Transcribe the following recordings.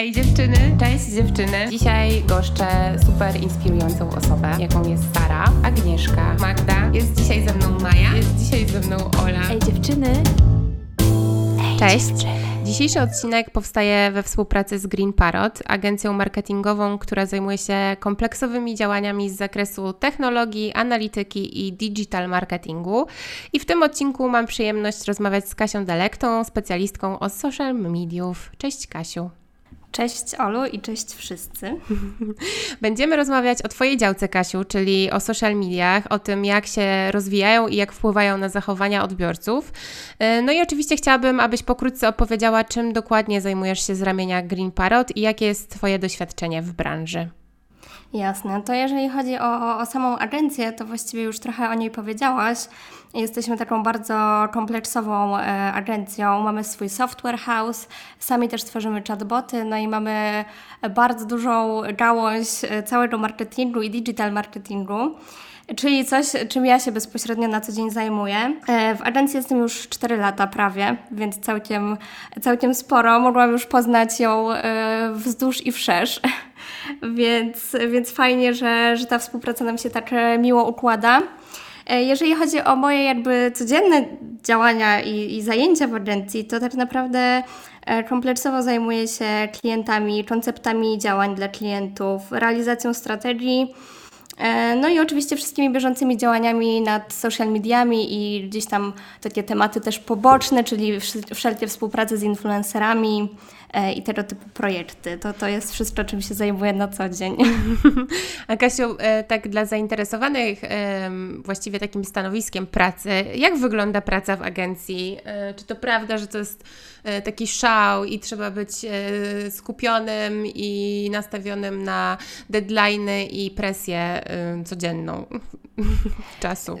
Ej dziewczyny, cześć dziewczyny. Dzisiaj goszczę super inspirującą osobę, jaką jest Sara, Agnieszka, Magda. Jest dzisiaj ze mną Maja, jest dzisiaj ze mną Ola. Ej dziewczyny. Cześć. Dzisiejszy odcinek powstaje we współpracy z Green Parrot, agencją marketingową, która zajmuje się kompleksowymi działaniami z zakresu technologii, analityki i digital marketingu. I w tym odcinku mam przyjemność rozmawiać z Kasią Delektą, specjalistką od social mediów. Cześć Kasiu. Cześć Olu i cześć wszyscy. Będziemy rozmawiać o Twojej działce, Kasiu, czyli o social mediach, o tym, jak się rozwijają i jak wpływają na zachowania odbiorców. E, no i oczywiście chciałabym, abyś pokrótce opowiedziała, czym dokładnie zajmujesz się z ramienia Green Parrot i jakie jest Twoje doświadczenie w branży. Jasne, to jeżeli chodzi o, o, samą agencję, to właściwie już trochę o niej powiedziałaś. Jesteśmy taką bardzo kompleksową e, agencją. Mamy swój software house, sami też tworzymy chatboty, no i mamy bardzo dużą gałąź e, całego marketingu i digital marketingu czyli coś, czym ja się bezpośrednio na co dzień zajmuję. E, w agencji jestem już 4 lata prawie, więc całkiem, całkiem sporo. Mogłam już poznać ją e, wzdłuż i wszerz, więc, więc fajnie, że, że ta współpraca nam się tak e, miło układa. Jeżeli chodzi o moje jakby codzienne działania i, i zajęcia w agencji, to tak naprawdę kompleksowo zajmuję się klientami, konceptami działań dla klientów, realizacją strategii, E, no i oczywiście wszystkimi bieżącymi działaniami nad social mediami i gdzieś tam takie tematy też poboczne, czyli wszelkie współprace z influencerami, E, i tego typu projekty. To, to jest wszystko, czym się zajmuję na co dzień. A Kasiu, e, tak dla zainteresowanych właściwie takim stanowiskiem pracy, jak wygląda praca w agencji? E, czy to prawda, że to jest taki szał i trzeba być skupionym i nastawionym na deadlines i presję codzienną czasu?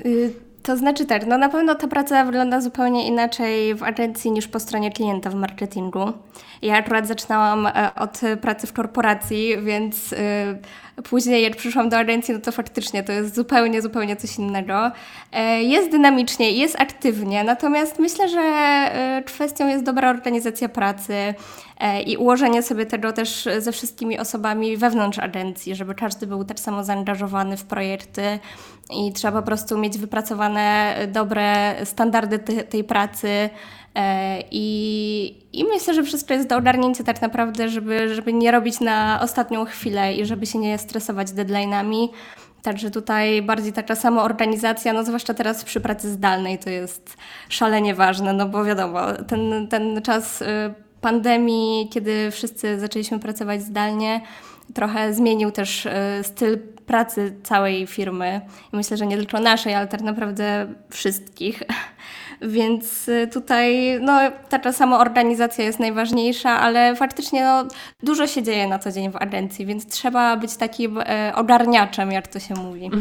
To znaczy tak, no na pewno ta praca wygląda zupełnie inaczej w agencji niż po stronie klienta w marketingu. Ja akurat zaczynałam e, od pracy w korporacji, więc e, później jak przyszłam do agencji, no to faktycznie to jest zupełnie, zupełnie coś innego. E, jest dynamicznie, jest aktywnie, natomiast myślę, że kwestią jest dobra organizacja pracy i ułożenie sobie tego też ze wszystkimi osobami wewnątrz agencji, żeby każdy był tak samo zaangażowany w projekty i trzeba po prostu mieć wypracowane dobre standardy te, tej pracy, E, I, I myślę, że wszystko jest do ogarnięcia tak naprawdę, żeby, żeby nie robić na ostatnią chwilę i żeby się nie stresować deadline'ami. Także tutaj bardziej taka samoorganizacja, no zwłaszcza teraz przy pracy zdalnej to jest szalenie ważne, no bo wiadomo, ten, ten czas y, pandemii, kiedy wszyscy zaczęliśmy pracować zdalnie, trochę zmienił też y, styl pracy całej firmy. Myślę, że nie tylko naszej, ale tak naprawdę wszystkich. Więc y, tutaj no, taka sama organizacja jest najważniejsza, ale faktycznie no, dużo się dzieje na co dzień w agencji, więc trzeba być takim e, ogarniaczem, jak to się mówi.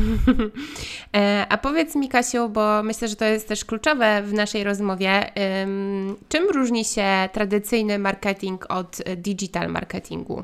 E, a powiedz mi, Kasiu, bo myślę, że to jest też kluczowe w naszej rozmowie, czym różni się tradycyjny marketing od digital marketingu?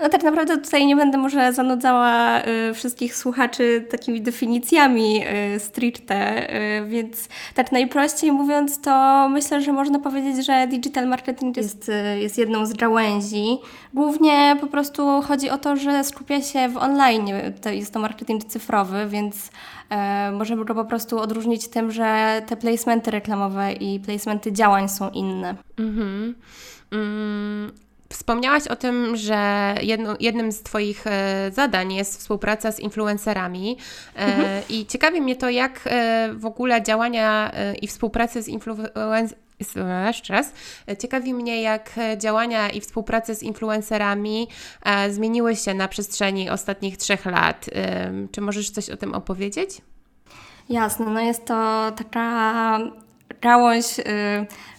No tak naprawdę tutaj nie będę może zanudzała y, wszystkich słuchaczy takimi definicjami y, stricte, y, więc tak najprościej mówiąc to myślę, że można powiedzieć, że digital marketing jest, y, jest jedną z gałęzi. Głównie po prostu chodzi o to, że skupia się w online, to jest to marketing cyfrowy, więc y, możemy go po prostu odróżnić tym, że te placementy reklamowe i placementy działań są inne. Mhm. Mm. Wspomniałaś o tym, że jedno, jednym z Twoich e, zadań jest współpraca z influencerami e, mhm. i ciekawi mnie to, jak e, w ogóle działania i współpracy z influencerami jeszcze raz. Ciekawi mnie, jak działania i współpraca z influencerami zmieniły się na przestrzeni ostatnich trzech lat. Czy możesz coś o tym opowiedzieć? Jasne, no jest to taka gałąź, y,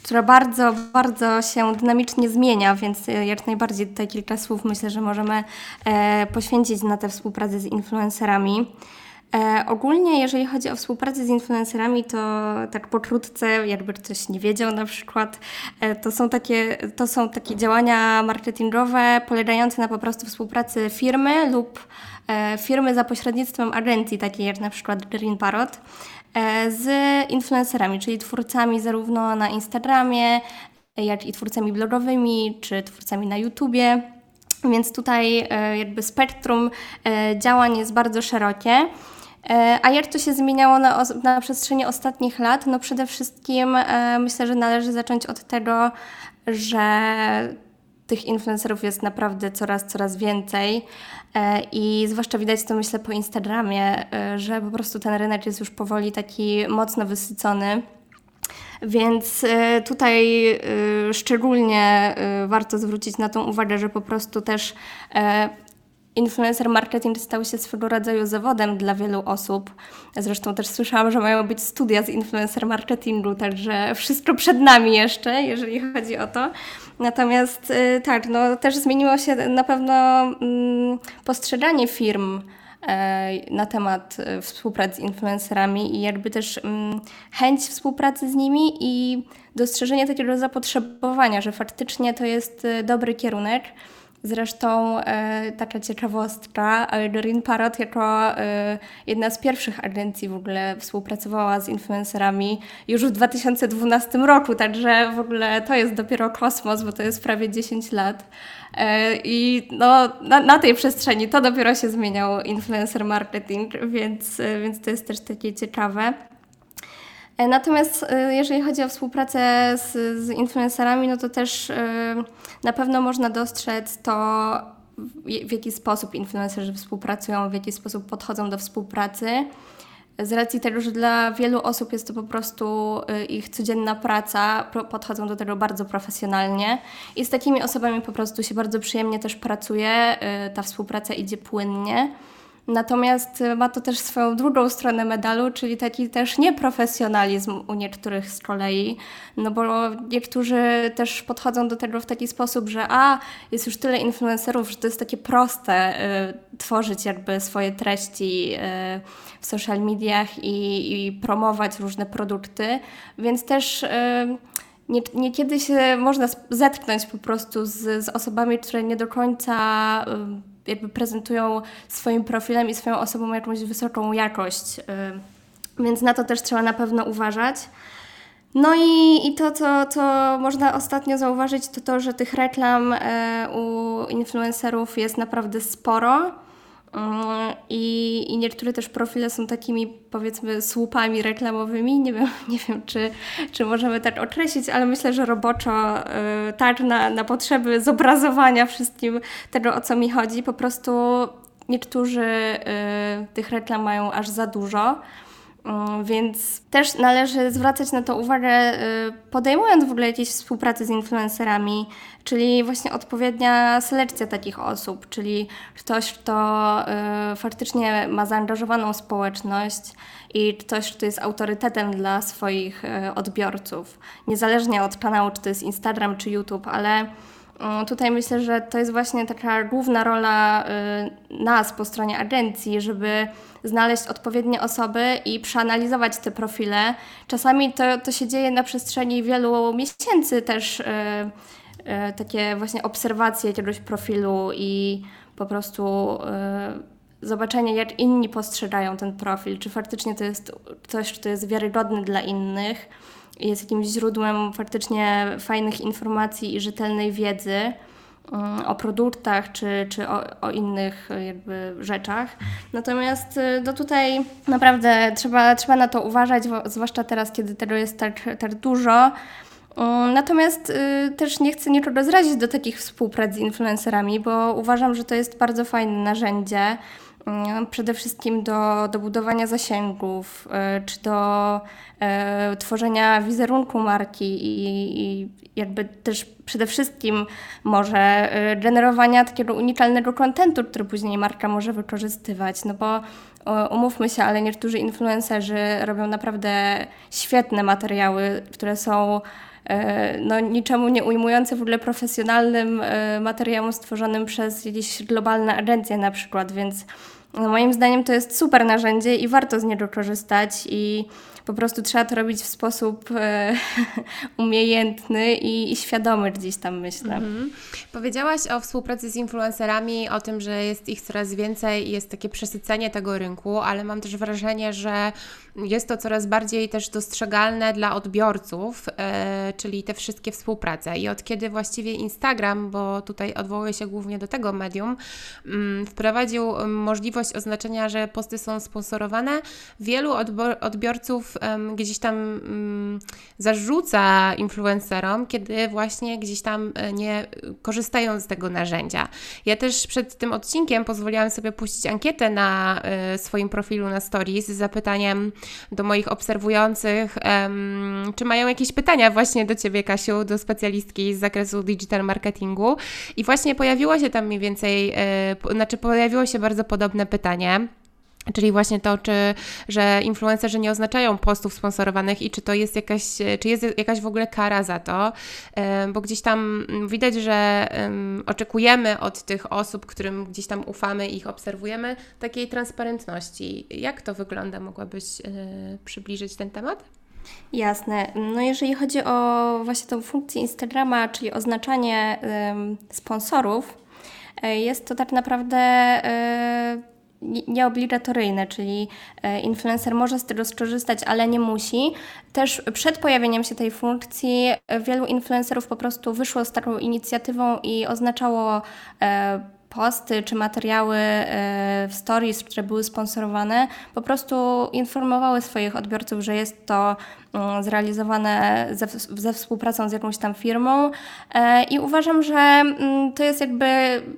która bardzo, bardzo się dynamicznie zmienia, więc y, jak najbardziej tutaj kilka słów myślę, że możemy e, poświęcić na tę współpracę z influencerami. E, ogólnie, jeżeli chodzi o współpracę z influencerami, to tak pokrótce, jakby ktoś nie wiedział na przykład, e, to są takie, to są takie działania marketingowe polegające na po prostu współpracy firmy lub firmy za pośrednictwem agencji, takiej jak na przykład Green Parrot, z influencerami, czyli twórcami zarówno na Instagramie, jak i twórcami blogowymi, czy twórcami na YouTubie. Więc tutaj jakby spektrum działań jest bardzo szerokie. A jak to się zmieniało na, na przestrzeni ostatnich lat? No przede wszystkim myślę, że należy zacząć od tego, że tych influencerów jest naprawdę coraz, coraz więcej e, i zwłaszcza widać to myślę po Instagramie, e, że po prostu ten rynek jest już powoli taki mocno wysycony. Więc e, tutaj szczególnie warto zwrócić na tą uwagę, że po prostu też influencer marketing stał się swego rodzaju zawodem dla wielu osób. Zresztą też słyszałam, że mają być studia z influencer marketingu, także wszystko przed nami jeszcze, jeżeli chodzi o to. Natomiast y, tak, no też zmieniło się na pewno mm, postrzeganie firm e, na temat e, współpracy z influencerami i jakby też mm, chęć współpracy z nimi i dostrzeżenie takiego zapotrzebowania, że faktycznie to jest y, dobry kierunek. Zresztą e, taka ciekawostka, Green Parrot jako e, jedna z pierwszych agencji w ogóle współpracowała z influencerami już w 2012 roku, także w ogóle to jest dopiero kosmos, bo to jest prawie 10 lat. E, I no, na, na tej przestrzeni to dopiero się zmieniał influencer marketing, więc, e, więc to jest też takie ciekawe. E, natomiast e, jeżeli chodzi o współpracę z, z influencerami, no to też e, na pewno można dostrzec to, w jaki sposób influencerzy współpracują, w jaki sposób podchodzą do współpracy. Z racji tego, że dla wielu osób jest to po prostu ich codzienna praca, podchodzą do tego bardzo profesjonalnie i z takimi osobami po prostu się bardzo przyjemnie też pracuje, ta współpraca idzie płynnie. Natomiast ma to też swoją drugą stronę medalu, czyli taki też nieprofesjonalizm u niektórych z kolei, no bo niektórzy też podchodzą do tego w taki sposób, że a, jest już tyle influencerów, że to jest takie proste y, tworzyć jakby swoje treści y, w social mediach i, i, promować różne produkty, więc też y, nie, niekiedy się można zetknąć po prostu z, z osobami, które nie do końca jakby prezentują swoim profilem i swoją osobą jakąś wysoką jakość. Y, więc na to też trzeba na pewno uważać. No i, i to, co, co można ostatnio zauważyć, to to, że tych reklam e, u influencerów jest naprawdę sporo. I, I niektóre też profile są takimi, powiedzmy, słupami reklamowymi. Nie wiem, nie wiem czy, czy możemy tak określić, ale myślę, że roboczo y, tak na, na potrzeby zobrazowania wszystkim tego, o co mi chodzi. Po prostu niektórzy y, tych reklam mają aż za dużo. Więc też należy zwracać na to uwagę, y, podejmując w ogóle jakieś współpracę z influencerami, czyli właśnie odpowiednia selekcja takich osób, czyli ktoś, kto y, faktycznie ma zaangażowaną społeczność i ktoś, kto jest autorytetem dla swoich y, odbiorców, niezależnie od kanału, czy to jest Instagram, czy YouTube, ale tutaj myślę, że to jest właśnie taka główna rola y, nas po stronie agencji, żeby znaleźć odpowiednie osoby i przeanalizować te profile. Czasami to, to się dzieje na przestrzeni wielu miesięcy też y, y, takie właśnie obserwacje jakiegoś profilu i po prostu zobaczenie, jak inni postrzegają ten profil, czy faktycznie to jest coś, co jest wiarygodne dla innych jest jakimś źródłem faktycznie fajnych informacji i rzetelnej wiedzy mm, o produktach czy, czy o, o, innych jakby rzeczach. Natomiast y, no tutaj naprawdę trzeba, trzeba na to uważać, zwłaszcza teraz, kiedy tego jest tak, tak dużo. Mm, natomiast y, też nie chcę nikogo zrazić do takich współprac z influencerami, bo uważam, że to jest bardzo fajne narzędzie. Mm, przede wszystkim do, do budowania zasięgów, y, czy do e, tworzenia wizerunku marki i, i, jakby też przede wszystkim może e, generowania takiego unikalnego kontentu, który później marka może wykorzystywać, no bo umówmy się, ale niektórzy influencerzy robią naprawdę świetne materiały, które są e, no, niczemu nie ujmujące w ogóle profesjonalnym materiałom stworzonym przez jakieś globalne agencje na przykład, więc No, moim zdaniem to jest super narzędzie i warto z niego korzystać i po prostu trzeba to robić w sposób e, umiejętny i, i, świadomy gdzieś tam, myślę. Mhm. Powiedziałaś o współpracy z influencerami, o tym, że jest ich coraz więcej i jest takie przesycenie tego rynku, ale mam też wrażenie, że jest to coraz bardziej też dostrzegalne dla odbiorców, e, czyli te wszystkie współprace. I od kiedy właściwie Instagram, bo tutaj odwołuję się głównie do tego medium, mm, wprowadził możliwość oznaczenia, że posty są sponsorowane, wielu odbiorców gdzieś tam mm, zarzuca influencerom, kiedy właśnie gdzieś tam e, nie korzystają z tego narzędzia. Ja też przed tym odcinkiem pozwoliłam sobie puścić ankietę na e, swoim profilu na stories z zapytaniem, do moich obserwujących, czy mają jakieś pytania właśnie do Ciebie, Kasiu, do specjalistki z zakresu digital marketingu. I właśnie pojawiło się tam mniej więcej, e, znaczy pojawiło się bardzo podobne pytanie. Czyli właśnie to, czy, że influencerzy nie oznaczają postów sponsorowanych i czy to jest jakaś, czy jest jakaś w ogóle kara za to, bo gdzieś tam widać, że oczekujemy od tych osób, którym gdzieś tam ufamy ich obserwujemy, takiej transparentności. Jak to wygląda? Mogłabyś e, przybliżyć ten temat? Jasne. No jeżeli chodzi o właśnie tą funkcję Instagrama, czyli oznaczanie sponsorów, e, jest to tak naprawdę e, nieobligatoryjne, czyli e, influencer może z tego skorzystać, ale nie musi. Też przed pojawieniem się tej funkcji e, wielu influencerów po prostu wyszło z taką inicjatywą i oznaczało e, posty czy materiały w stories, które były sponsorowane, po prostu informowały swoich odbiorców, że jest to mm, zrealizowane ze, ze współpracą z jakąś tam firmą i uważam, że mm, to jest jakby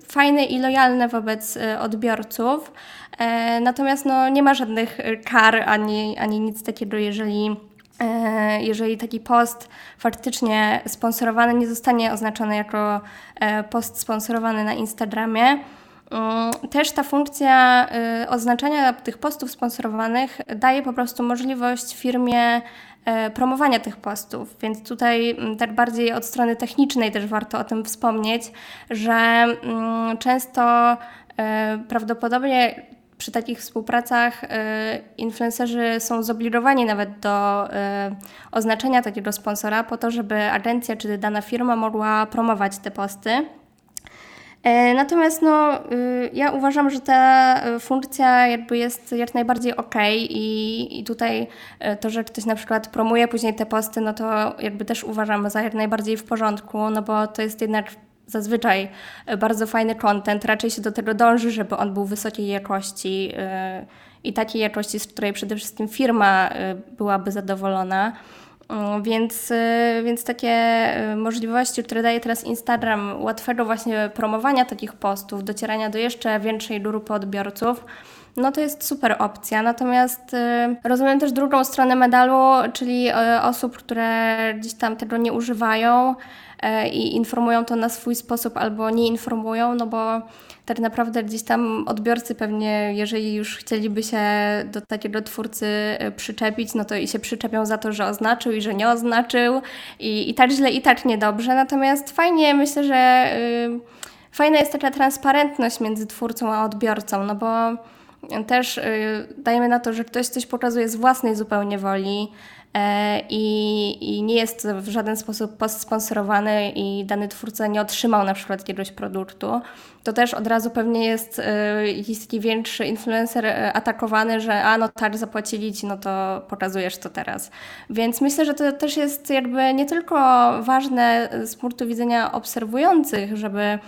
fajne i lojalne wobec odbiorców. E, natomiast no, nie ma żadnych kar ani, ani nic takiego, jeżeli e, jeżeli taki post faktycznie sponsorowany nie zostanie oznaczony jako e, post sponsorowany na Instagramie. Mm, też ta funkcja oznaczania tych postów sponsorowanych daje po prostu możliwość firmie promowania tych postów, więc tutaj mm, tak bardziej od strony technicznej też warto o tym wspomnieć, że mm, często prawdopodobnie przy takich współpracach y, influencerzy są zobligowani nawet do y, oznaczenia takiego sponsora po to, żeby agencja czy dana firma mogła promować te posty. E, natomiast no, ja uważam, że ta funkcja jakby jest jak najbardziej ok i, i tutaj to, że ktoś na przykład promuje później te posty, no to jakby też uważam za jak najbardziej w porządku, no bo to jest jednak zazwyczaj e, bardzo fajny content, raczej się do tego dąży, żeby on był wysokiej jakości e, i takiej jakości, z której przede wszystkim firma e, byłaby zadowolona. Mm, więc, więc takie możliwości, które daje teraz Instagram, łatwego właśnie promowania takich postów, docierania do jeszcze większej grupy odbiorców, no to jest super opcja. Natomiast rozumiem też drugą stronę medalu, czyli osób, które gdzieś tam tego nie używają, E, i informują to na swój sposób albo nie informują, no bo tak naprawdę gdzieś tam odbiorcy pewnie, jeżeli już chcieliby się do takiego twórcy e, przyczepić, no to i się przyczepią za to, że oznaczył i że nie oznaczył i, i tak źle i tak niedobrze. Natomiast fajnie, myślę, że yy, fajna jest taka transparentność między twórcą a odbiorcą, no bo też yy, dajemy na to, że ktoś coś pokazuje z własnej zupełnie woli, E, i, i nie jest w żaden sposób sponsorowany i dany twórca nie otrzymał na przykład jakiegoś produktu, to też od razu pewnie jest e, jakiś taki większy influencer e, atakowany, że a no tak, zapłacili ci, no to pokazujesz to teraz. Więc myślę, że to też jest jakby nie tylko ważne z punktu widzenia obserwujących, żeby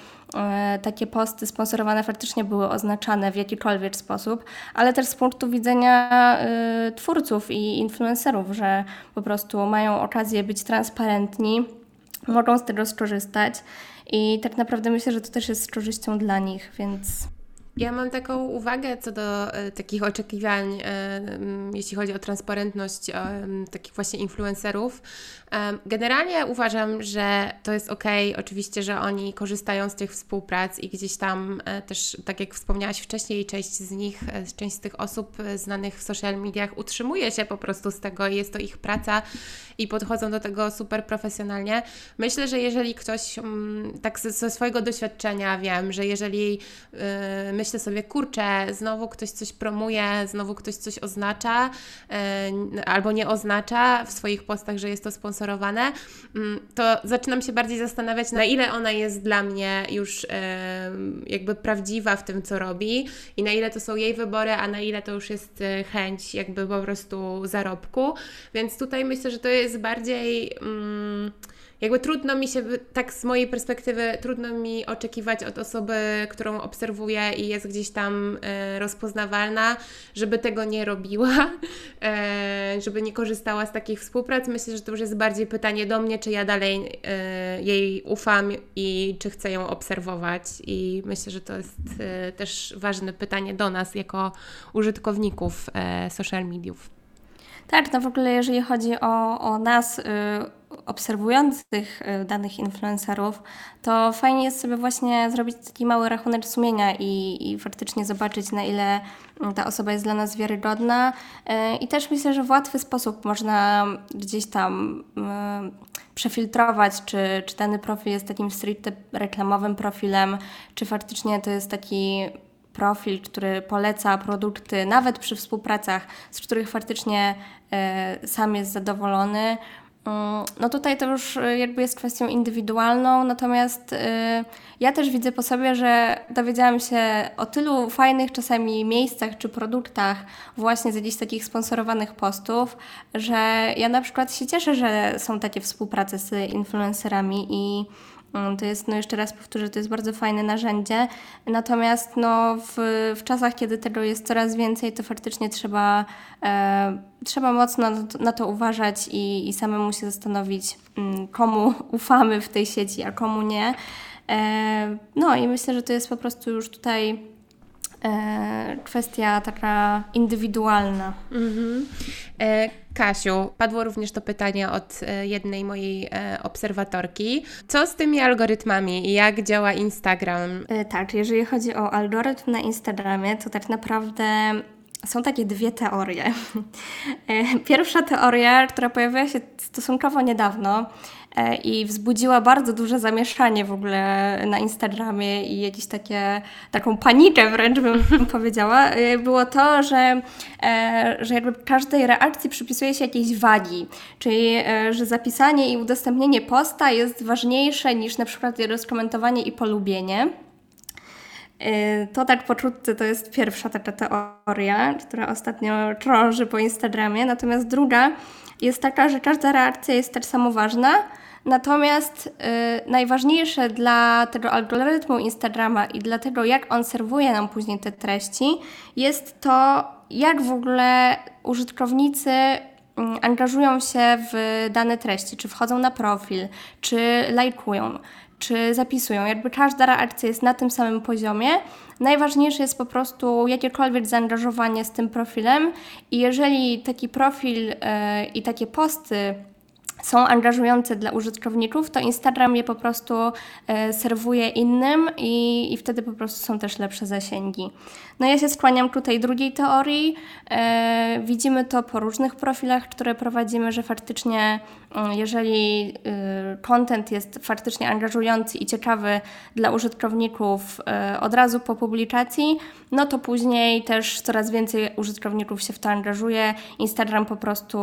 takie posty sponsorowane faktycznie były oznaczane w jakikolwiek sposób, ale też z punktu widzenia e, twórców i influencerów, że po prostu mają okazję być transparentni, mogą z tego skorzystać i tak naprawdę myślę, że to też jest z korzyścią dla nich, więc ja mam taką uwagę co do e, takich oczekiwań, e, jeśli chodzi o transparentność e, takich właśnie influencerów. Generalnie uważam, że to jest ok, oczywiście, że oni korzystają z tych współprac i gdzieś tam też, tak jak wspomniałaś wcześniej, część z nich, część z tych osób znanych w social mediach utrzymuje się po prostu z tego i jest to ich praca i podchodzą do tego super profesjonalnie. Myślę, że jeżeli ktoś mm, tak ze, swojego doświadczenia wiem, że jeżeli yy, myślę sobie, kurczę, znowu ktoś coś promuje, znowu ktoś coś oznacza yy, albo nie oznacza w swoich postach, że jest to sponsorowane, yy, to zaczynam się bardziej zastanawiać, na ile ona jest dla mnie już yy, jakby prawdziwa w tym, co robi i na ile to są jej wybory, a na ile to już jest y, chęć jakby po prostu zarobku. Więc tutaj myślę, że to jest bardziej. Mm, jakby trudno mi się, tak z mojej perspektywy, trudno mi oczekiwać od osoby, którą obserwuję i jest gdzieś tam e, rozpoznawalna, żeby tego nie robiła, e, żeby nie korzystała z takich współprac. Myślę, że to już jest bardziej pytanie do mnie, czy ja dalej e, jej ufam i czy chcę ją obserwować. I myślę, że to jest też ważne pytanie do nas jako użytkowników social mediów. Tak, no w ogóle jeżeli chodzi o, o nas, y, obserwujących y, danych influencerów, to fajnie jest sobie właśnie zrobić taki mały rachunek sumienia i, i faktycznie zobaczyć, na ile mm, ta osoba jest dla nas wiarygodna. Y, I też myślę, że w łatwy sposób można gdzieś tam przefiltrować, czy, czy dany profil jest takim stricte reklamowym profilem, czy faktycznie to jest taki profil, który poleca produkty, nawet przy współpracach, z których faktycznie e, sam jest zadowolony. Mm, no tutaj to już e, jakby jest kwestią indywidualną, natomiast e, ja też widzę po sobie, że dowiedziałam się o tylu fajnych czasami miejscach czy produktach właśnie z jakichś takich sponsorowanych postów, że ja na przykład się cieszę, że są takie współprace z influencerami i to jest, no jeszcze raz powtórzę, to jest bardzo fajne narzędzie. Natomiast no, w, w czasach, kiedy tego jest coraz więcej, to faktycznie trzeba, e, trzeba mocno na to, uważać i, i samemu się zastanowić, mm, komu ufamy w tej sieci, a komu nie. E, no i myślę, że to jest po prostu już tutaj e, kwestia taka indywidualna. Mhm. Kasiu, padło również to pytanie od e, jednej mojej e, obserwatorki. Co z tymi algorytmami i jak działa Instagram? E, tak, jeżeli chodzi o algorytm na Instagramie, to tak naprawdę są takie dwie teorie. Pierwsza teoria, która pojawiła się stosunkowo niedawno, i wzbudziła bardzo duże zamieszanie w ogóle na Instagramie i jakieś takie, taką panikę wręcz bym powiedziała, e, było to, że, e, że jakby każdej reakcji przypisuje się jakiejś wagi, czyli że zapisanie i udostępnienie posta jest ważniejsze niż na przykład rozkomentowanie i polubienie. To tak poczuty to jest pierwsza taka teoria, która ostatnio krąży po Instagramie. Natomiast druga jest taka, że każda reakcja jest tak samo ważna, Natomiast y, najważniejsze dla tego algorytmu Instagrama i dla tego, jak on serwuje nam później te treści, jest to, jak w ogóle użytkownicy mm, angażują się w dane treści, czy wchodzą na profil, czy lajkują, czy zapisują. Jakby każda reakcja jest na tym samym poziomie. Najważniejsze jest po prostu jakiekolwiek zaangażowanie z tym profilem i jeżeli taki profil yy, i takie posty są angażujące dla użytkowników, to Instagram je po prostu e, serwuje innym i, i wtedy po prostu są też lepsze zasięgi. No ja się skłaniam tutaj drugiej teorii. E, widzimy to po różnych profilach, które prowadzimy, że faktycznie mm, jeżeli y, content jest faktycznie angażujący i ciekawy dla użytkowników y, od razu po publikacji, no to później też coraz więcej użytkowników się w to angażuje. Instagram po prostu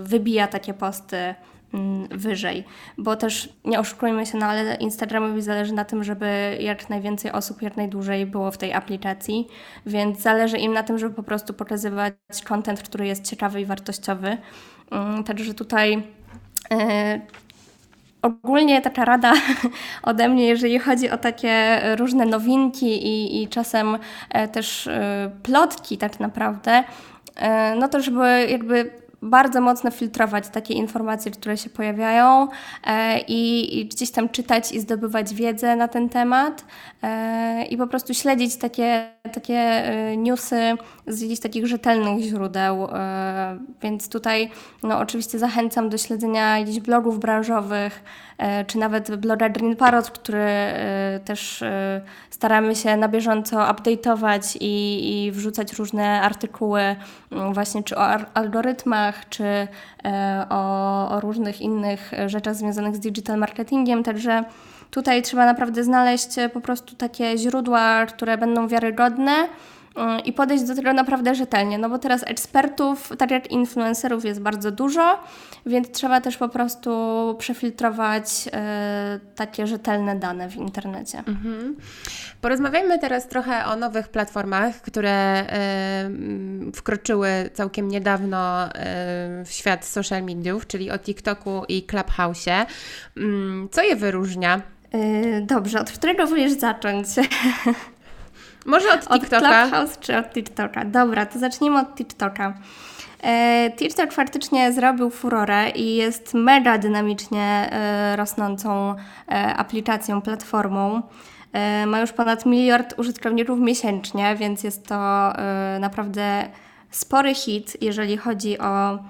y, wybija takie posty wyżej, bo też nie oszukujmy się, no ale Instagramowi zależy na tym, żeby jak najwięcej osób jak najdłużej było w tej aplikacji, więc zależy im na tym, żeby po prostu pokazywać content, który jest ciekawy i wartościowy. Mm, także tutaj e, Ogólnie taka rada ode mnie, jeżeli chodzi o takie różne nowinki i, i czasem e, też e, plotki tak naprawdę, no to żeby jakby bardzo mocno filtrować takie informacje, które się pojawiają e, i, i, gdzieś tam czytać i zdobywać wiedzę na ten temat e, i po prostu śledzić takie, takie e, newsy z jakichś takich rzetelnych źródeł. Więc tutaj no, oczywiście zachęcam do śledzenia jakichś blogów branżowych, czy nawet bloga Green Parrot, który też staramy się na bieżąco update'ować i, i wrzucać różne artykuły mm, właśnie czy o algorytmach, czy o, o różnych innych rzeczach związanych z digital marketingiem, także tutaj trzeba naprawdę znaleźć po prostu takie źródła, które będą wiarygodne, i podejść do tego naprawdę rzetelnie, no bo teraz ekspertów, tak jak influencerów jest bardzo dużo, więc trzeba też po prostu przefiltrować y, takie rzetelne dane w internecie. Mhm. Porozmawiajmy teraz trochę o nowych platformach, które y, wkroczyły całkiem niedawno y, w świat social mediów, czyli o TikToku i Clubhouse'ie. Y, co je wyróżnia? Y, dobrze, od którego wolisz zacząć? Może od TikToka? Od Clubhouse czy od TikToka? Dobra, to zacznijmy od TikToka. E, TikTok faktycznie zrobił furorę i jest mega dynamicznie e, rosnącą e, aplikacją, platformą. Ma już ponad miliard użytkowników miesięcznie, więc jest to naprawdę spory hit, jeżeli chodzi o mm,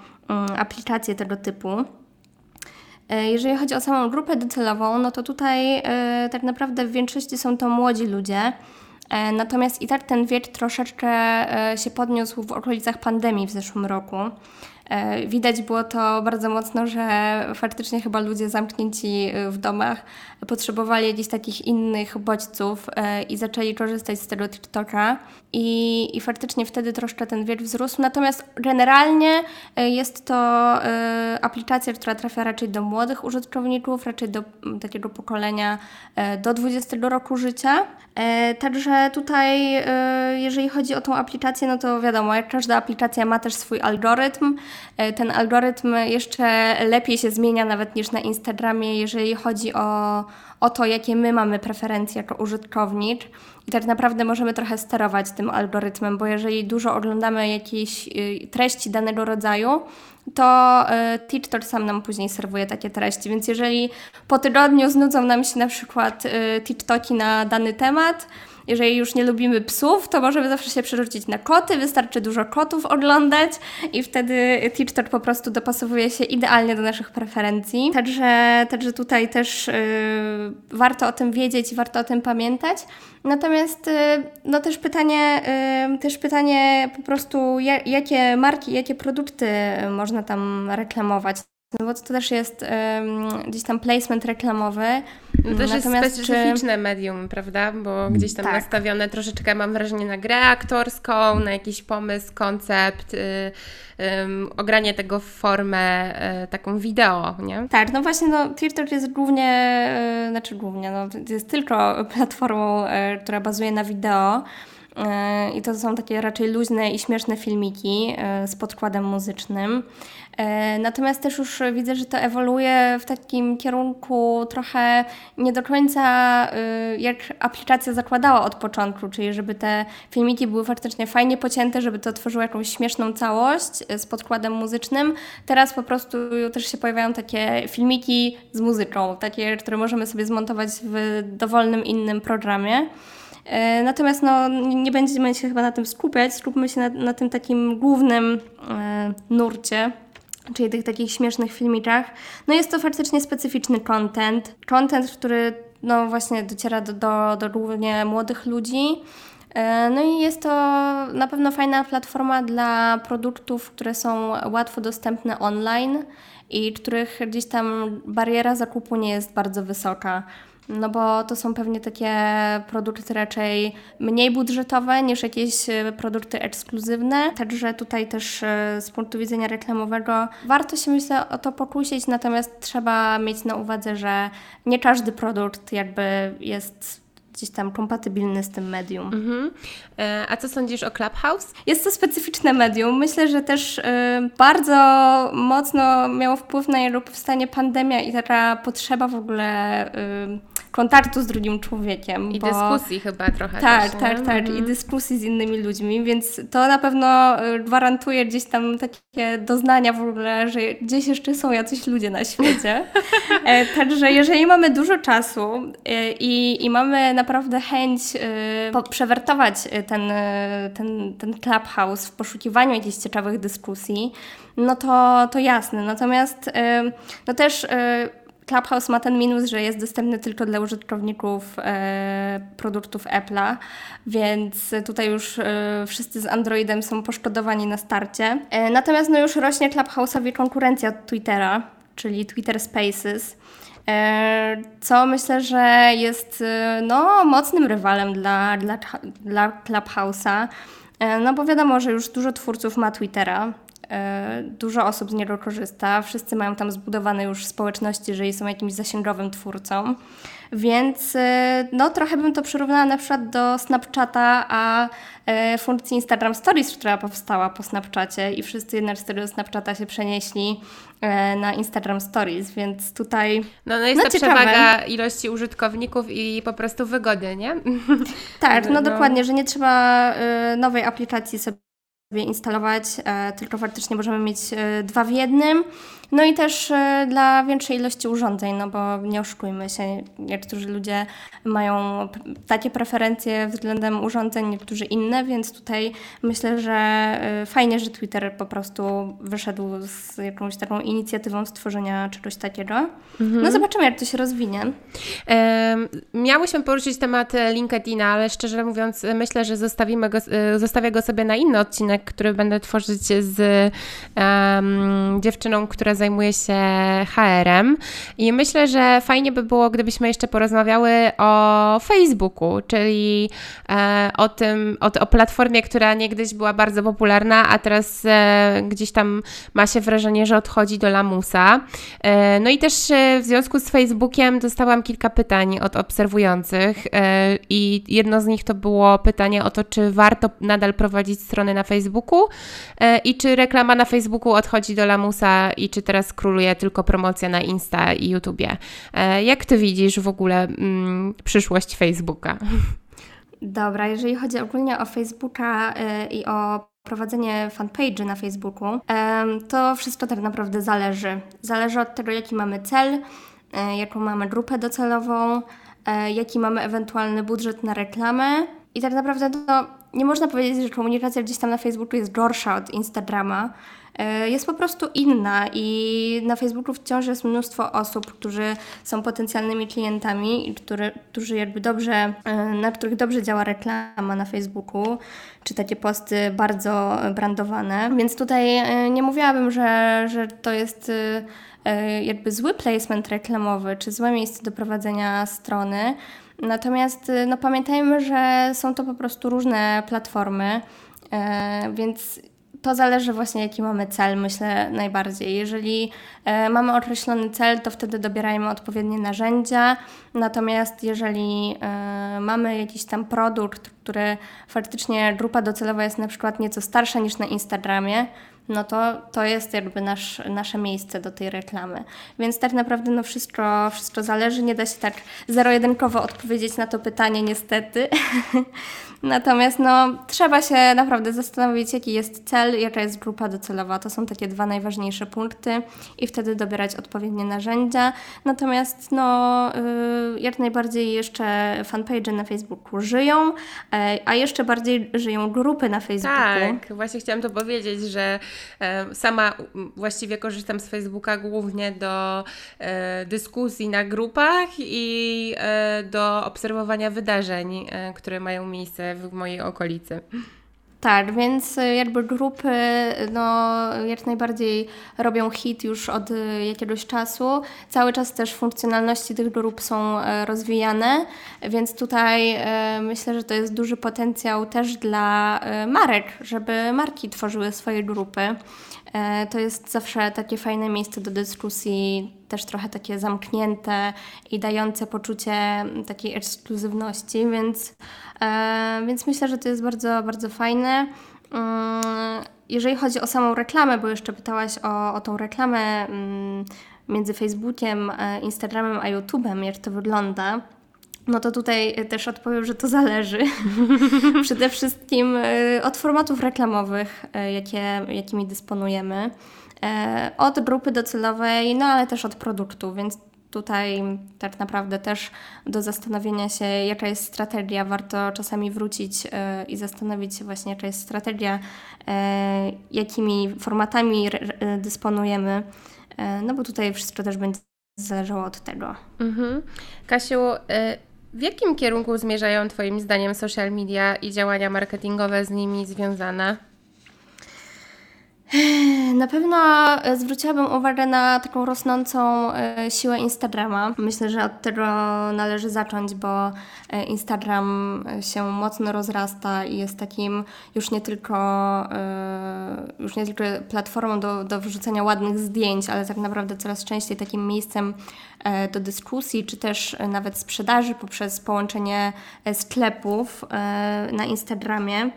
aplikacje tego typu. Jeżeli chodzi o samą grupę docelową, no to tutaj tak naprawdę w większości są to młodzi ludzie. E, natomiast i tak ten wiek troszeczkę e, się podniósł w okolicach pandemii w zeszłym roku. E, widać było to bardzo mocno, że faktycznie chyba ludzie zamknięci w domach potrzebowali jakichś takich innych bodźców i zaczęli korzystać z tego TikToka. I, I faktycznie wtedy troszkę ten wiek wzrósł. Natomiast generalnie jest to aplikacja, która trafia raczej do młodych użytkowników, raczej do takiego pokolenia do 20 roku życia. Także tutaj, jeżeli chodzi o tą aplikację, no to wiadomo, jak każda aplikacja ma też swój algorytm. Ten algorytm jeszcze lepiej się zmienia nawet niż na Instagramie, jeżeli chodzi o, o to, jakie my mamy preferencje jako użytkownik. I tak naprawdę możemy trochę sterować tym algorytmem, bo jeżeli dużo oglądamy jakiejś y, treści danego rodzaju, to y, TikTok sam nam później serwuje takie treści. Więc jeżeli po tygodniu znudzą nam się na przykład y, TikToki na dany temat, jeżeli już nie lubimy psów, to możemy zawsze się przerzucić na koty, wystarczy dużo kotów oglądać i wtedy TikTok po prostu dopasowuje się idealnie do naszych preferencji. Także, także tutaj też yy, warto o tym wiedzieć i warto o tym pamiętać. Natomiast yy, no też pytanie, yy, też pytanie po prostu jakie marki, jakie produkty można tam reklamować. No bo to też jest gdzieś tam placement reklamowy. No też Natomiast jest specyficzne czy... medium, prawda? Bo gdzieś tam tak. nastawione troszeczkę, mam wrażenie, na grę aktorską, na jakiś pomysł, koncept, y, y, ogranie tego w formę y, taką wideo, nie? Tak, no właśnie, no TikTok jest głównie, y, znaczy głównie, no jest tylko platformą, y, która bazuje na wideo. I to są takie raczej luźne i śmieszne filmiki z podkładem muzycznym. E, natomiast też już widzę, że to ewoluuje w takim kierunku trochę nie do końca y, jak aplikacja zakładała od początku, czyli żeby te filmiki były faktycznie fajnie pocięte, żeby to tworzyło jakąś śmieszną całość e, z podkładem muzycznym. Teraz po prostu też się pojawiają takie filmiki z muzyką, takie, które możemy sobie zmontować w dowolnym innym programie. E, natomiast no, nie będziemy się chyba na tym skupiać, skupmy się na, na tym takim głównym e, nurcie czyli tych takich śmiesznych filmikach. No jest to faktycznie specyficzny content. Content, który no właśnie dociera do, do, do głównie młodych ludzi. E, no i jest to na pewno fajna platforma dla produktów, które są łatwo dostępne online i których gdzieś tam bariera zakupu nie jest bardzo wysoka no bo to są pewnie takie produkty raczej mniej budżetowe niż jakieś e, produkty ekskluzywne. Także tutaj też e, z punktu widzenia reklamowego warto się myślę o to pokusić, natomiast trzeba mieć na uwadze, że nie każdy produkt jakby jest gdzieś tam kompatybilny z tym medium. Mhm. E, a co sądzisz o Clubhouse? Jest to specyficzne medium. Myślę, że też y, bardzo mocno miało wpływ na jego powstanie pandemia i taka potrzeba w ogóle y, kontaktu z drugim człowiekiem. I bo... dyskusji chyba trochę. Tak, też, tak, tak. I mhm. dyskusji z innymi ludźmi, więc to na pewno y, gwarantuje gdzieś tam takie doznania w ogóle, że gdzieś jeszcze są jacyś ludzie na świecie. e, także jeżeli mamy dużo czasu e, i, i mamy naprawdę chęć e, przewertować ten, ten, ten clubhouse w poszukiwaniu jakichś ciekawych dyskusji, no to, to jasne. Natomiast no też Clubhouse ma ten minus, że jest dostępny tylko dla użytkowników e, produktów Apple'a, więc tutaj już e, wszyscy z Androidem są poszkodowani na starcie. E, natomiast no już rośnie Clubhouse'owi konkurencja od Twittera, czyli Twitter Spaces e, co myślę, że jest e, no, mocnym rywalem dla, dla, dla Clubhouse'a. E, no bo wiadomo, że już dużo twórców ma Twittera, dużo osób z niego korzysta, wszyscy mają tam zbudowane już społeczności, jeżeli są jakimś zasięgowym twórcą. Więc e, no, trochę bym to przyrównała na przykład do Snapchata, a e, funkcji Instagram Stories, która powstała po Snapchacie i wszyscy jednak z tego Snapchata się przenieśli na Instagram Stories, więc tutaj. No, no jest no, to ciekawe. przewaga ilości użytkowników i po prostu wygody, nie? Tak, no, no dokładnie, że nie trzeba nowej aplikacji sobie instalować, e, tylko faktycznie możemy mieć e, dwa w jednym. No i też e, dla większej ilości urządzeń, no bo nie oszukujmy się, niektórzy ludzie mają takie preferencje względem urządzeń, niektórzy inne, więc tutaj myślę, że fajnie, że Twitter po prostu wyszedł z jakąś taką inicjatywą stworzenia czegoś takiego. Mhm. No zobaczymy, jak to się rozwinie. Um, miałyśmy poruszyć temat LinkedIna, ale szczerze mówiąc myślę, że zostawimy go, zostawię go sobie na inny odcinek, który będę tworzyć z um, dziewczyną, która zajmuje się HR-em. I myślę, że fajnie by było, gdybyśmy jeszcze porozmawiały o Facebooku, czyli e, o tym, o, o, platformie, która niegdyś była bardzo popularna, a teraz e, gdzieś tam ma się wrażenie, że odchodzi do lamusa. E, no i też w związku z Facebookiem dostałam kilka pytań od obserwujących i jedno z nich to było pytanie o to, czy warto nadal prowadzić strony na Facebooku, i czy reklama na Facebooku odchodzi do lamusa i czy teraz króluje tylko promocja na Insta i YouTubie. E, jak Ty widzisz w ogóle mm, przyszłość Facebooka? Dobra, jeżeli chodzi ogólnie o Facebooka e, i o prowadzenie fanpage na Facebooku, to wszystko tak naprawdę zależy. Zależy od tego, jaki mamy cel, jaką mamy grupę docelową, jaki mamy ewentualny budżet na reklamę. I tak naprawdę to nie można powiedzieć, że komunikacja gdzieś tam na Facebooku jest gorsza od Instagrama. E, jest po prostu inna i na Facebooku wciąż jest mnóstwo osób, którzy są potencjalnymi klientami i który, którzy jakby dobrze, e, na których dobrze działa reklama na Facebooku, czy takie posty bardzo brandowane. Więc tutaj e, nie mówiłabym, że, że to jest jakby zły placement reklamowy, czy złe miejsce do prowadzenia strony. Natomiast no, pamiętajmy, że są to po prostu różne platformy, więc to zależy właśnie, jaki mamy cel, myślę najbardziej. Jeżeli e, mamy określony cel, to wtedy dobierajmy odpowiednie narzędzia. Natomiast jeżeli e, mamy jakiś tam produkt, który faktycznie grupa docelowa jest na przykład nieco starsza niż na Instagramie, no to, to jest jakby nasz, nasze miejsce do tej reklamy. Więc tak naprawdę no wszystko, wszystko zależy. Nie da się tak zero-jedynkowo odpowiedzieć na to pytanie niestety. Natomiast no, trzeba się naprawdę zastanowić, jaki jest cel, jaka jest grupa docelowa. To są takie dwa najważniejsze punkty i wtedy dobierać odpowiednie narzędzia. Natomiast no, y, jak najbardziej jeszcze fanpage na Facebooku żyją, e, a jeszcze bardziej żyją grupy na Facebooku. Tak, właśnie chciałam to powiedzieć, że sama właściwie korzystam z Facebooka głównie do e, dyskusji na grupach i do obserwowania wydarzeń, które mają miejsce w mojej okolicy. Tak, więc y, jakby grupy no, jak najbardziej robią hit już od y, jakiegoś czasu. Cały czas też funkcjonalności tych grup są e, rozwijane, więc tutaj e, myślę, że to jest duży potencjał też dla e, marek, żeby marki tworzyły swoje grupy. To jest zawsze takie fajne miejsce do dyskusji, też trochę takie zamknięte i dające poczucie takiej ekskluzywności, więc, więc myślę, że to jest bardzo, bardzo fajne. Mm, jeżeli chodzi o samą reklamę, bo jeszcze pytałaś o, o tą reklamę mm, między Facebookiem, Instagramem a YouTube'em, jak to wygląda, no to tutaj też odpowiem, że to zależy. Przede wszystkim y, od formatów reklamowych, y, jakie, jakimi dysponujemy, od grupy docelowej, no ale też od produktu, więc tutaj tak naprawdę też do zastanowienia się, jaka jest strategia. Warto czasami wrócić i zastanowić się właśnie, jaka jest strategia, jakimi formatami dysponujemy, no bo tutaj wszystko też będzie zależało od tego. Mhm. Kasiu, y, w jakim kierunku zmierzają Twoim zdaniem social media i działania marketingowe z nimi związane? Na pewno e, zwróciłabym uwagę na taką rosnącą e, siłę Instagrama. Myślę, że od tego należy zacząć, bo e, Instagram się mocno rozrasta i jest takim już nie tylko, już nie tylko platformą do, do wrzucenia ładnych zdjęć, ale tak naprawdę coraz częściej takim miejscem do dyskusji, czy też nawet sprzedaży poprzez połączenie sklepów na Instagramie.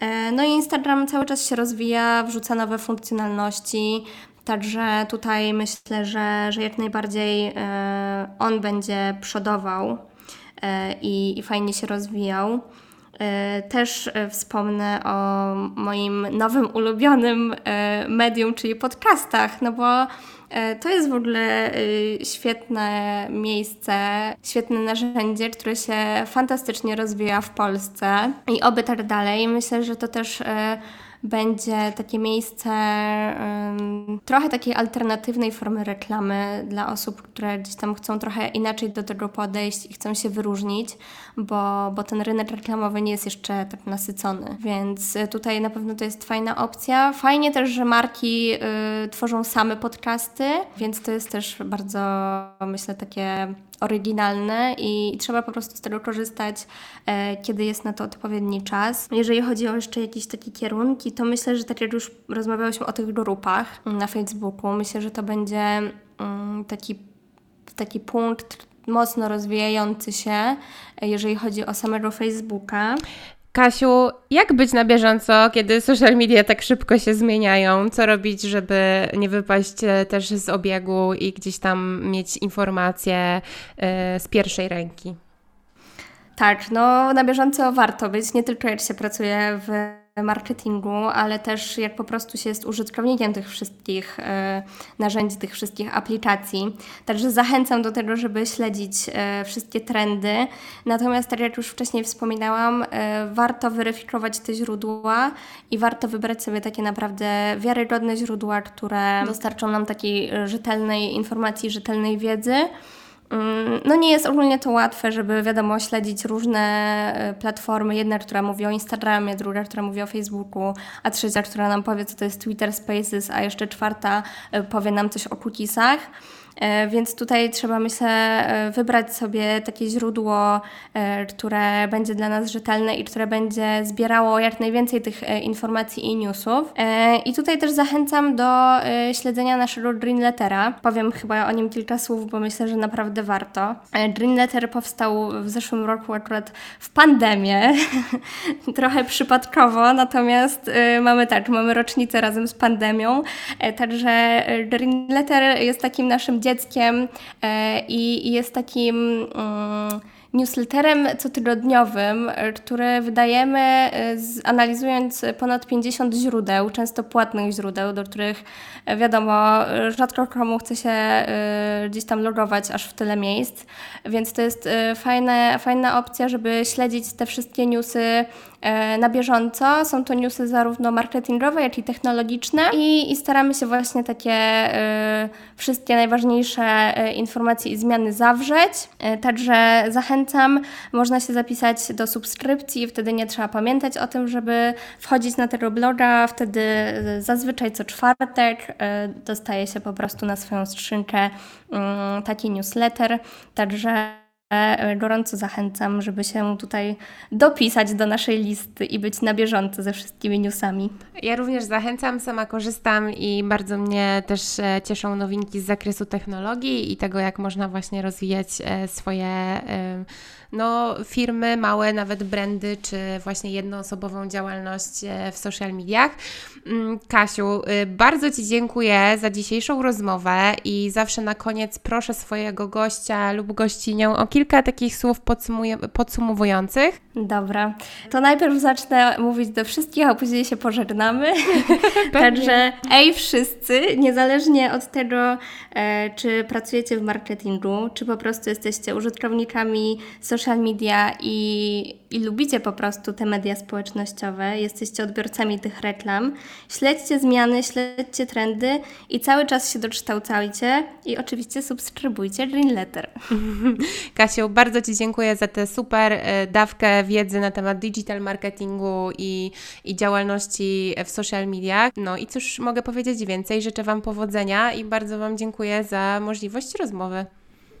E, no i Instagram cały czas się rozwija, wrzuca nowe funkcjonalności, także tutaj myślę, że, że jak najbardziej e, on będzie przodował e, i, i fajnie się rozwijał. Też wspomnę o moim nowym ulubionym medium, czyli podcastach, no bo to jest w ogóle y, świetne miejsce, świetne narzędzie, które się fantastycznie rozwija w Polsce i oby tak dalej. Myślę, że to też e, będzie takie miejsce trochę takiej alternatywnej formy reklamy dla osób, które gdzieś tam chcą trochę inaczej do tego podejść i chcą się wyróżnić, bo, bo ten rynek reklamowy nie jest jeszcze tak nasycony. Więc tutaj na pewno to jest fajna opcja. Fajnie też, że marki y, tworzą same podcasty, więc to jest też bardzo, myślę, takie oryginalne i trzeba po prostu z tego korzystać, e, kiedy jest na to odpowiedni czas. Jeżeli chodzi o jeszcze jakieś takie kierunki, to myślę, że tak jak już rozmawiałyśmy o tych grupach na Facebooku, myślę, że to będzie mm, taki, taki punkt mocno rozwijający się, e, jeżeli chodzi o samego Facebooka. Kasiu, jak być na bieżąco, kiedy social media tak szybko się zmieniają? Co robić, żeby nie wypaść e, też z obiegu i gdzieś tam mieć informacje e, z pierwszej ręki? Tak, no na bieżąco warto być, nie tylko jak się pracuje w marketingu, ale też jak po prostu się jest użytkownikiem tych wszystkich e, narzędzi, tych wszystkich aplikacji. Także zachęcam do tego, żeby śledzić e, wszystkie trendy. Natomiast, tak jak już wcześniej wspominałam, e, warto weryfikować te źródła i warto wybrać sobie takie naprawdę wiarygodne źródła, które dostarczą nam takiej rzetelnej informacji, rzetelnej wiedzy. Mm, no nie jest ogólnie to łatwe, żeby wiadomo śledzić różne e, platformy. Jedna, która mówi o Instagramie, druga, która mówi o Facebooku, a trzecia, która nam powie, co to jest Twitter Spaces, a jeszcze czwarta e, powie nam coś o cookiesach. E, więc tutaj trzeba, myślę, e, wybrać sobie takie źródło, e, które będzie dla nas rzetelne i które będzie zbierało jak najwięcej tych informacji i newsów. I tutaj też zachęcam do śledzenia naszego Green Lettera. Powiem chyba o nim kilka słów, bo myślę, że naprawdę warto. Green Letter powstał w zeszłym roku akurat w pandemię, trochę przypadkowo, natomiast mamy tak, mamy rocznicę razem z pandemią, także Green Letter jest takim naszym dzieckiem e, i jest takim mm, newsletterem cotygodniowym, który wydajemy e, analizując ponad 50 źródeł, często płatnych źródeł, do których e, wiadomo, rzadko komu chce się gdzieś tam logować aż w tyle miejsc, więc to jest fajne, fajna opcja, żeby śledzić te wszystkie newsy na bieżąco. Są to newsy zarówno marketingowe, jak i technologiczne. I, i staramy się właśnie takie y, wszystkie najważniejsze y, informacje i zmiany zawrzeć. Także zachęcam, można się zapisać do subskrypcji, wtedy nie trzeba pamiętać o tym, żeby wchodzić na tego bloga, wtedy zazwyczaj co czwartek dostaje się po prostu na swoją skrzynkę mm, taki newsletter, także E, gorąco zachęcam, żeby się tutaj dopisać do naszej listy i być na bieżąco ze wszystkimi newsami. Ja również zachęcam, sama korzystam i bardzo mnie też e, cieszą nowinki z zakresu technologii i tego, jak można właśnie rozwijać e, swoje no, firmy, małe nawet brandy, czy właśnie jednoosobową działalność e, w social mediach. Mm, Kasiu, y, bardzo Ci dziękuję za dzisiejszą rozmowę i zawsze na koniec proszę swojego gościa lub gościnię o kilka takich słów podsumowujących. Dobra, to najpierw zacznę mówić do wszystkich, a później się pożegnamy. Także ej wszyscy, niezależnie od tego, e, czy pracujecie w marketingu, czy po prostu jesteście użytkownikami social media i i lubicie po prostu te media społecznościowe, jesteście odbiorcami tych reklam, śledźcie zmiany, śledźcie trendy i cały czas się dokształcajcie i oczywiście subskrybujcie Green Letter. Kasiu, bardzo Ci dziękuję za tę super e, dawkę wiedzy na temat digital marketingu i, i działalności w social mediach. No i cóż mogę powiedzieć więcej? Życzę Wam powodzenia i bardzo Wam dziękuję za możliwość rozmowy.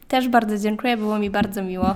Też bardzo dziękuję, było mi bardzo miło.